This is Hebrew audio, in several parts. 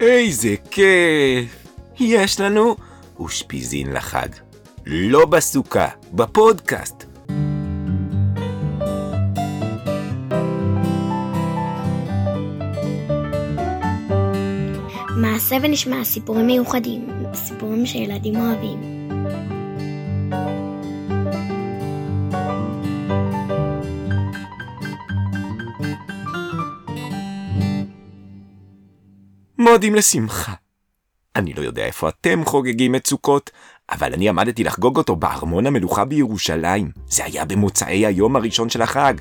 איזה כיף! יש לנו אושפיזין לחג. לא בסוכה, בפודקאסט. מעשה ונשמע סיפורים מיוחדים, סיפורים שילדים אוהבים. מועדים לשמחה. אני לא יודע איפה אתם חוגגים את סוכות, אבל אני עמדתי לחגוג אותו בארמון המלוכה בירושלים. זה היה במוצאי היום הראשון של החג.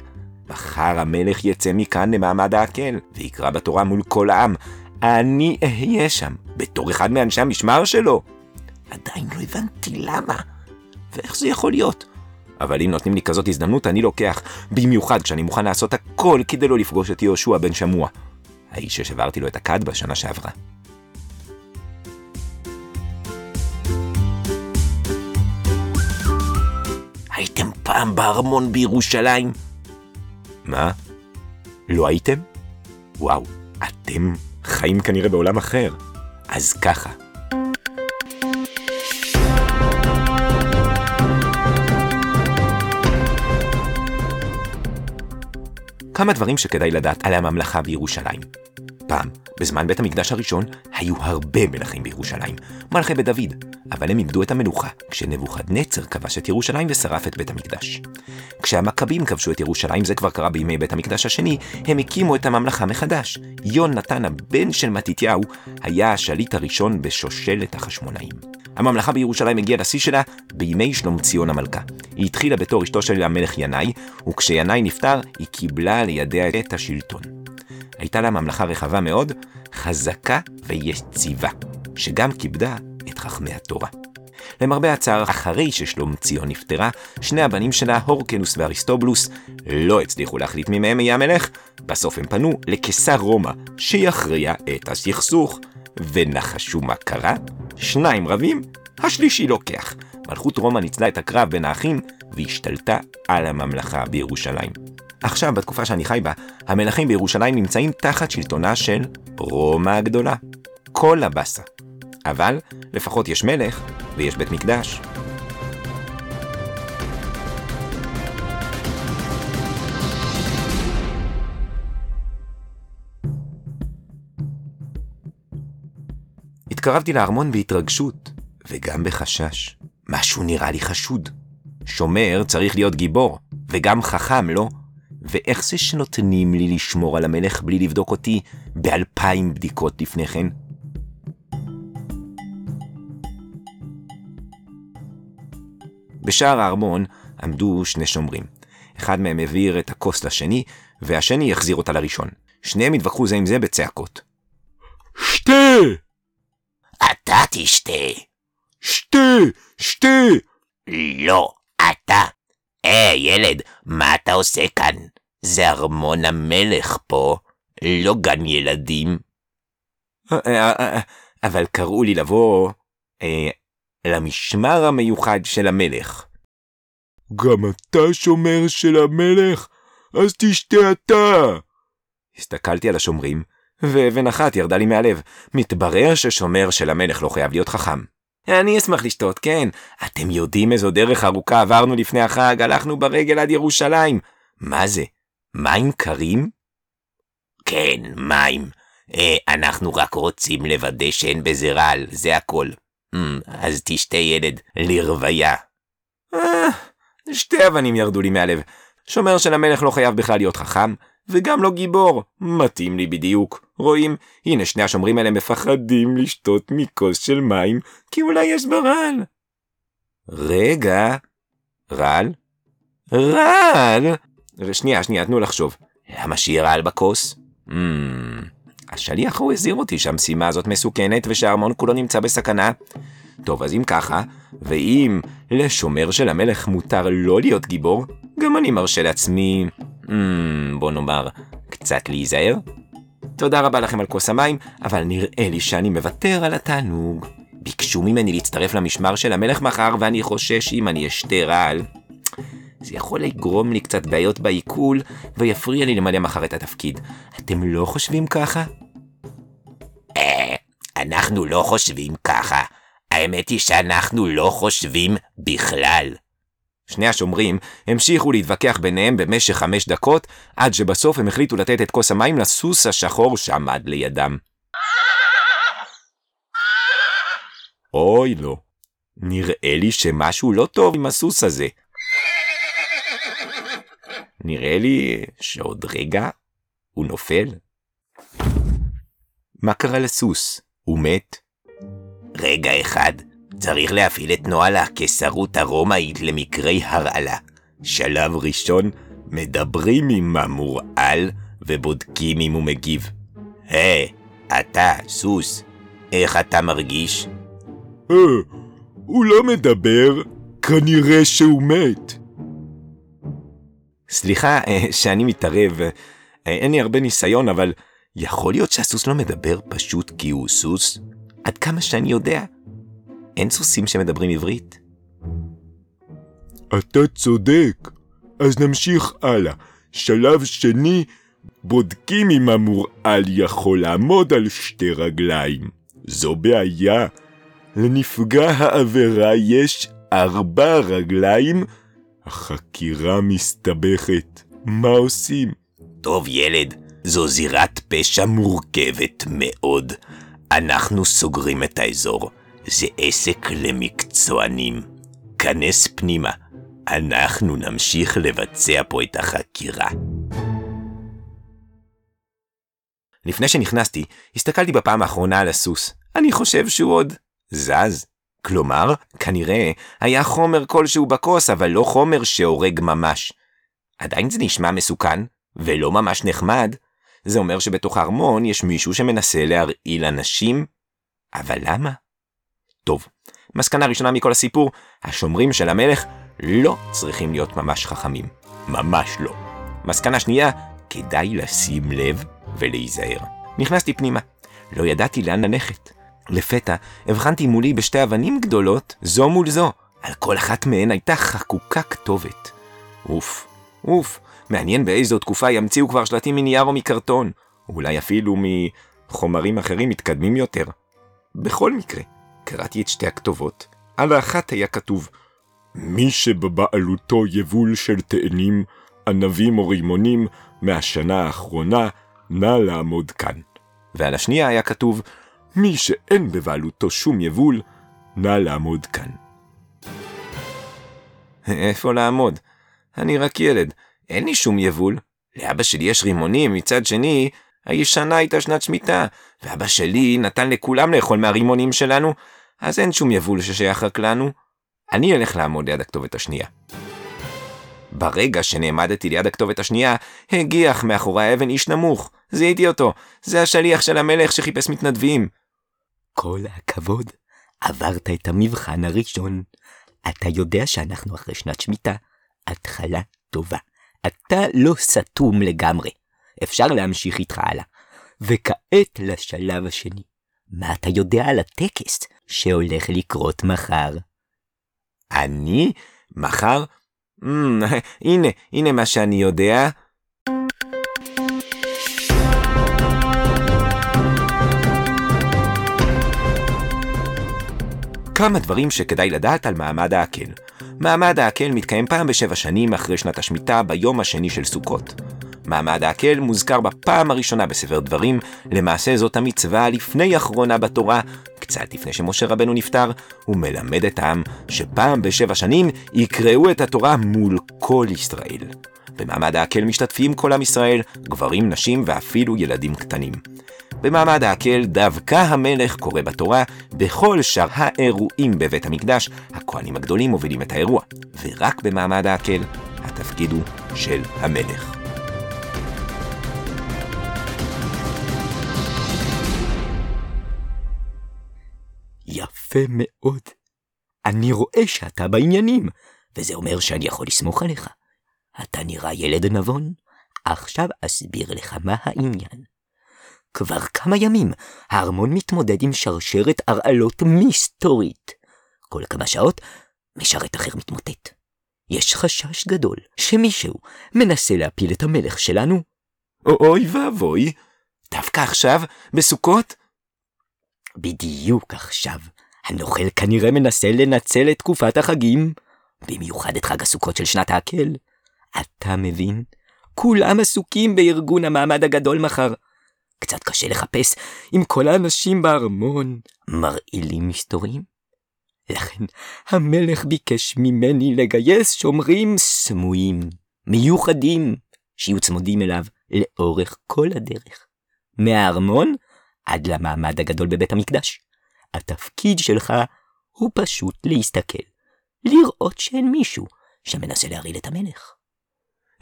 מחר המלך יצא מכאן למעמד העקל, ויקרא בתורה מול כל העם. אני אהיה שם, בתור אחד מאנשי המשמר שלו. עדיין לא הבנתי למה, ואיך זה יכול להיות. אבל אם נותנים לי כזאת הזדמנות, אני לוקח, במיוחד כשאני מוכן לעשות הכל כדי לא לפגוש את יהושע בן שמוע. האיש ששברתי לו את הכד בשנה שעברה. הייתם פעם בארמון בירושלים? מה? לא הייתם? וואו, אתם חיים כנראה בעולם אחר. אז ככה. כמה דברים שכדאי לדעת על הממלכה בירושלים. פעם, בזמן בית המקדש הראשון, היו הרבה מלכים בירושלים, מלכי בית דוד, אבל הם איבדו את המלוכה כשנבוכדנצר כבש את ירושלים ושרף את בית המקדש. כשהמכבים כבשו את ירושלים, זה כבר קרה בימי בית המקדש השני, הם הקימו את הממלכה מחדש. יונתן, הבן של מתתיהו, היה השליט הראשון בשושלת החשמונאים. הממלכה בירושלים הגיעה לשיא שלה בימי שלומציון המלכה. היא התחילה בתור אשתו של המלך ינאי, וכשינאי נפטר, היא קיבלה לידיה את השלטון. הייתה לה ממלכה רחבה מאוד, חזקה ויציבה, שגם כיבדה את חכמי התורה. למרבה הצער, אחרי ששלומציון נפטרה, שני הבנים שלה, הורקנוס ואריסטובלוס, לא הצליחו להחליט מי מהם יהיה המלך. בסוף הם פנו לקיסר רומא, שיכריע את הסכסוך. ונחשו מה קרה? שניים רבים, השלישי לוקח. מלכות רומא ניצלה את הקרב בין האחים, והשתלטה על הממלכה בירושלים. עכשיו, בתקופה שאני חי בה, המלכים בירושלים נמצאים תחת שלטונה של רומא הגדולה. כל הבאסה. אבל לפחות יש מלך ויש בית מקדש. התקרבתי לארמון בהתרגשות, וגם בחשש. משהו נראה לי חשוד. שומר צריך להיות גיבור, וגם חכם, לא? ואיך זה שנותנים לי לשמור על המלך בלי לבדוק אותי באלפיים בדיקות לפני כן? בשער הארמון עמדו שני שומרים. אחד מהם העביר את הכוס לשני, והשני החזיר אותה לראשון. שניהם התווכחו זה עם זה בצעקות. שתה! אתה תשתה. שתה! שתה! לא, אתה. היי, ילד, מה אתה עושה כאן? זה ארמון המלך פה, לא גן ילדים. אה, אה, אה, אבל קראו לי לבוא אה, למשמר המיוחד של המלך. גם אתה שומר של המלך? אז תשתה אתה! הסתכלתי על השומרים, ואבן אחת ירדה לי מהלב. מתברר ששומר של המלך לא חייב להיות חכם. אני אשמח לשתות, כן. אתם יודעים איזו דרך ארוכה עברנו לפני החג, הלכנו ברגל עד ירושלים. מה זה? מים קרים? כן, מים. אה, אנחנו רק רוצים לוודא שאין בזה רעל, זה הכל. Mm, אז תשתה ילד, לרוויה. אה, שתי אבנים ירדו לי מהלב. שומר של המלך לא חייב בכלל להיות חכם, וגם לא גיבור. מתאים לי בדיוק. רואים? הנה שני השומרים האלה מפחדים לשתות מכוס של מים, כי אולי יש בה רעל. רגע, רעל? רעל? שנייה, שנייה, תנו לחשוב. למה שיהיה רעל בכוס? Hmm, השליח הוא הזהיר אותי שהמשימה הזאת מסוכנת ושהארמון כולו נמצא בסכנה. טוב, אז אם ככה, ואם לשומר של המלך מותר לא להיות גיבור, גם אני מרשה לעצמי, hmm, בוא נאמר, קצת להיזהר. תודה רבה לכם על כוס המים, אבל נראה לי שאני מוותר על התענוג. ביקשו ממני להצטרף למשמר של המלך מחר, ואני חושש שאם אני אשתה רעל, זה יכול לגרום לי קצת בעיות בעיכול, ויפריע לי למלא מחר את התפקיד. אתם לא חושבים ככה? אה, אנחנו לא חושבים ככה. האמת היא שאנחנו לא חושבים בכלל. שני השומרים המשיכו להתווכח ביניהם במשך חמש דקות, עד שבסוף הם החליטו לתת את כוס המים לסוס השחור שעמד לידם. אוי לא, נראה לי שמשהו לא טוב עם הסוס הזה. נראה לי שעוד רגע הוא נופל. מה קרה לסוס? הוא מת? רגע אחד, צריך להפעיל את נוהל הקיסרות הרומאית למקרי הרעלה. שלב ראשון, מדברים עם המורעל ובודקים אם הוא מגיב. היי, אתה, סוס, איך אתה מרגיש? אה, הוא לא מדבר, כנראה שהוא מת. סליחה אה, שאני מתערב, אה, אין לי הרבה ניסיון, אבל יכול להיות שהסוס לא מדבר פשוט כי הוא סוס? עד כמה שאני יודע, אין סוסים שמדברים עברית. אתה צודק. אז נמשיך הלאה. שלב שני, בודקים אם המורעל יכול לעמוד על שתי רגליים. זו בעיה. לנפגע העבירה יש ארבע רגליים. החקירה מסתבכת. מה עושים? טוב ילד, זו זירת פשע מורכבת מאוד. אנחנו סוגרים את האזור. זה עסק למקצוענים. כנס פנימה, אנחנו נמשיך לבצע פה את החקירה. לפני שנכנסתי, הסתכלתי בפעם האחרונה על הסוס. אני חושב שהוא עוד זז. כלומר, כנראה היה חומר כלשהו בכוס, אבל לא חומר שהורג ממש. עדיין זה נשמע מסוכן, ולא ממש נחמד. זה אומר שבתוך הארמון יש מישהו שמנסה להרעיל אנשים? אבל למה? טוב, מסקנה ראשונה מכל הסיפור, השומרים של המלך לא צריכים להיות ממש חכמים. ממש לא. מסקנה שנייה, כדאי לשים לב ולהיזהר. נכנסתי פנימה. לא ידעתי לאן ללכת. לפתע הבחנתי מולי בשתי אבנים גדולות, זו מול זו. על כל אחת מהן הייתה חקוקה כתובת. אוף, אוף, מעניין באיזו תקופה ימציאו כבר שלטים מנייר או מקרטון. אולי אפילו מחומרים אחרים מתקדמים יותר. בכל מקרה, קראתי את שתי הכתובות. על האחת היה כתוב, מי שבבעלותו יבול של תאנים, ענבים או רימונים מהשנה האחרונה, נא לעמוד כאן. ועל השנייה היה כתוב, מי שאין בבעלותו שום יבול, נא לעמוד כאן. איפה לעמוד? אני רק ילד, אין לי שום יבול. לאבא שלי יש רימונים, מצד שני, הישנה הייתה שנת שמיטה, ואבא שלי נתן לכולם לאכול מהרימונים שלנו, אז אין שום יבול ששייך רק לנו. אני אלך לעמוד ליד הכתובת השנייה. ברגע שנעמדתי ליד הכתובת השנייה, הגיח מאחורי האבן איש נמוך. זיהיתי אותו, זה השליח של המלך שחיפש מתנדבים. כל הכבוד, עברת את המבחן הראשון. אתה יודע שאנחנו אחרי שנת שמיטה. התחלה טובה. אתה לא סתום לגמרי. אפשר להמשיך איתך הלאה. וכעת לשלב השני. מה אתה יודע על הטקס שהולך לקרות מחר? אני? מחר? Mm, הנה, הנה מה שאני יודע. כמה דברים שכדאי לדעת על מעמד העקל. מעמד העקל מתקיים פעם בשבע שנים אחרי שנת השמיטה ביום השני של סוכות. מעמד העקל מוזכר בפעם הראשונה בספר דברים, למעשה זאת המצווה הלפני אחרונה בתורה, קצת לפני שמשה רבנו נפטר, הוא מלמד את העם שפעם בשבע שנים יקראו את התורה מול כל ישראל. במעמד העקל משתתפים כל עם ישראל, גברים, נשים ואפילו ילדים קטנים. במעמד העקל דווקא המלך קורא בתורה, בכל שאר האירועים בבית המקדש, הכהנים הגדולים מובילים את האירוע, ורק במעמד העקל התפקיד הוא של המלך. יפה מאוד. אני רואה שאתה בעניינים, וזה אומר שאני יכול לסמוך עליך. אתה נראה ילד נבון, עכשיו אסביר לך מה העניין. כבר כמה ימים הארמון מתמודד עם שרשרת הרעלות מסתורית. כל כמה שעות משרת אחר מתמוטט. יש חשש גדול שמישהו מנסה להפיל את המלך שלנו. אוי ואבוי, דווקא עכשיו, בסוכות? בדיוק עכשיו. הנוכל כנראה מנסה לנצל את תקופת החגים, במיוחד את חג הסוכות של שנת האקל. אתה מבין? כולם עסוקים בארגון המעמד הגדול מחר. קצת קשה לחפש עם כל האנשים בארמון מרעילים מסתוריים. לכן המלך ביקש ממני לגייס שומרים סמויים, מיוחדים, שיהיו צמודים אליו לאורך כל הדרך. מהארמון עד למעמד הגדול בבית המקדש. התפקיד שלך הוא פשוט להסתכל, לראות שאין מישהו שמנסה להרעיל את המלך.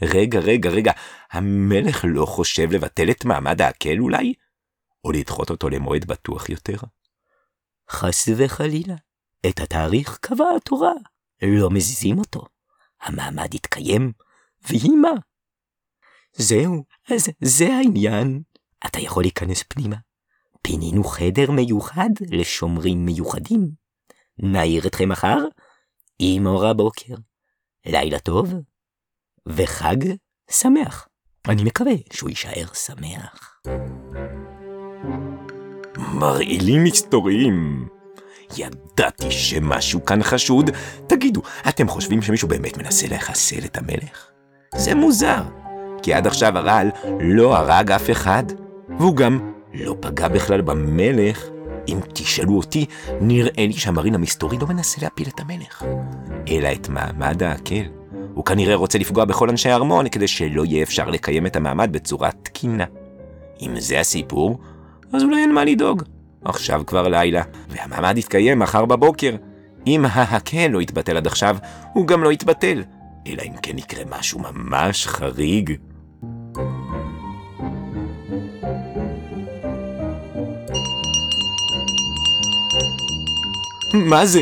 רגע, רגע, רגע, המלך לא חושב לבטל את מעמד האקל אולי? או לדחות אותו למועד בטוח יותר? חס וחלילה, את התאריך קבעה התורה, לא מזיזים אותו. המעמד יתקיים, ויהי מה. זהו, אז זה העניין. אתה יכול להיכנס פנימה. פינינו חדר מיוחד לשומרים מיוחדים. נעיר אתכם מחר עם אור הבוקר. לילה טוב וחג שמח. אני מקווה שהוא יישאר שמח. מרעילים מסתוריים. ידעתי שמשהו כאן חשוד. תגידו, אתם חושבים שמישהו באמת מנסה לחסל את המלך? זה מוזר, כי עד עכשיו הרעל לא הרג אף אחד, והוא גם לא פגע בכלל במלך. אם תשאלו אותי, נראה לי שהמרין המסתורי לא מנסה להפיל את המלך, אלא את מעמד האקל. הוא כנראה רוצה לפגוע בכל אנשי הארמון כדי שלא יהיה אפשר לקיים את המעמד בצורה תקינה. אם זה הסיפור, אז אולי אין מה לדאוג. עכשיו כבר לילה, והמעמד יתקיים מחר בבוקר. אם ההקל לא יתבטל עד עכשיו, הוא גם לא יתבטל. אלא אם כן יקרה משהו ממש חריג. מה זה?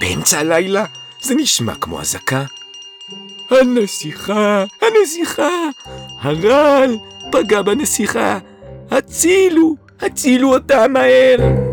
באמצע הלילה? זה נשמע כמו אזעקה. הנסיכה, הנסיכה! הרעל פגע בנסיכה! הצילו, הצילו אותה מהר!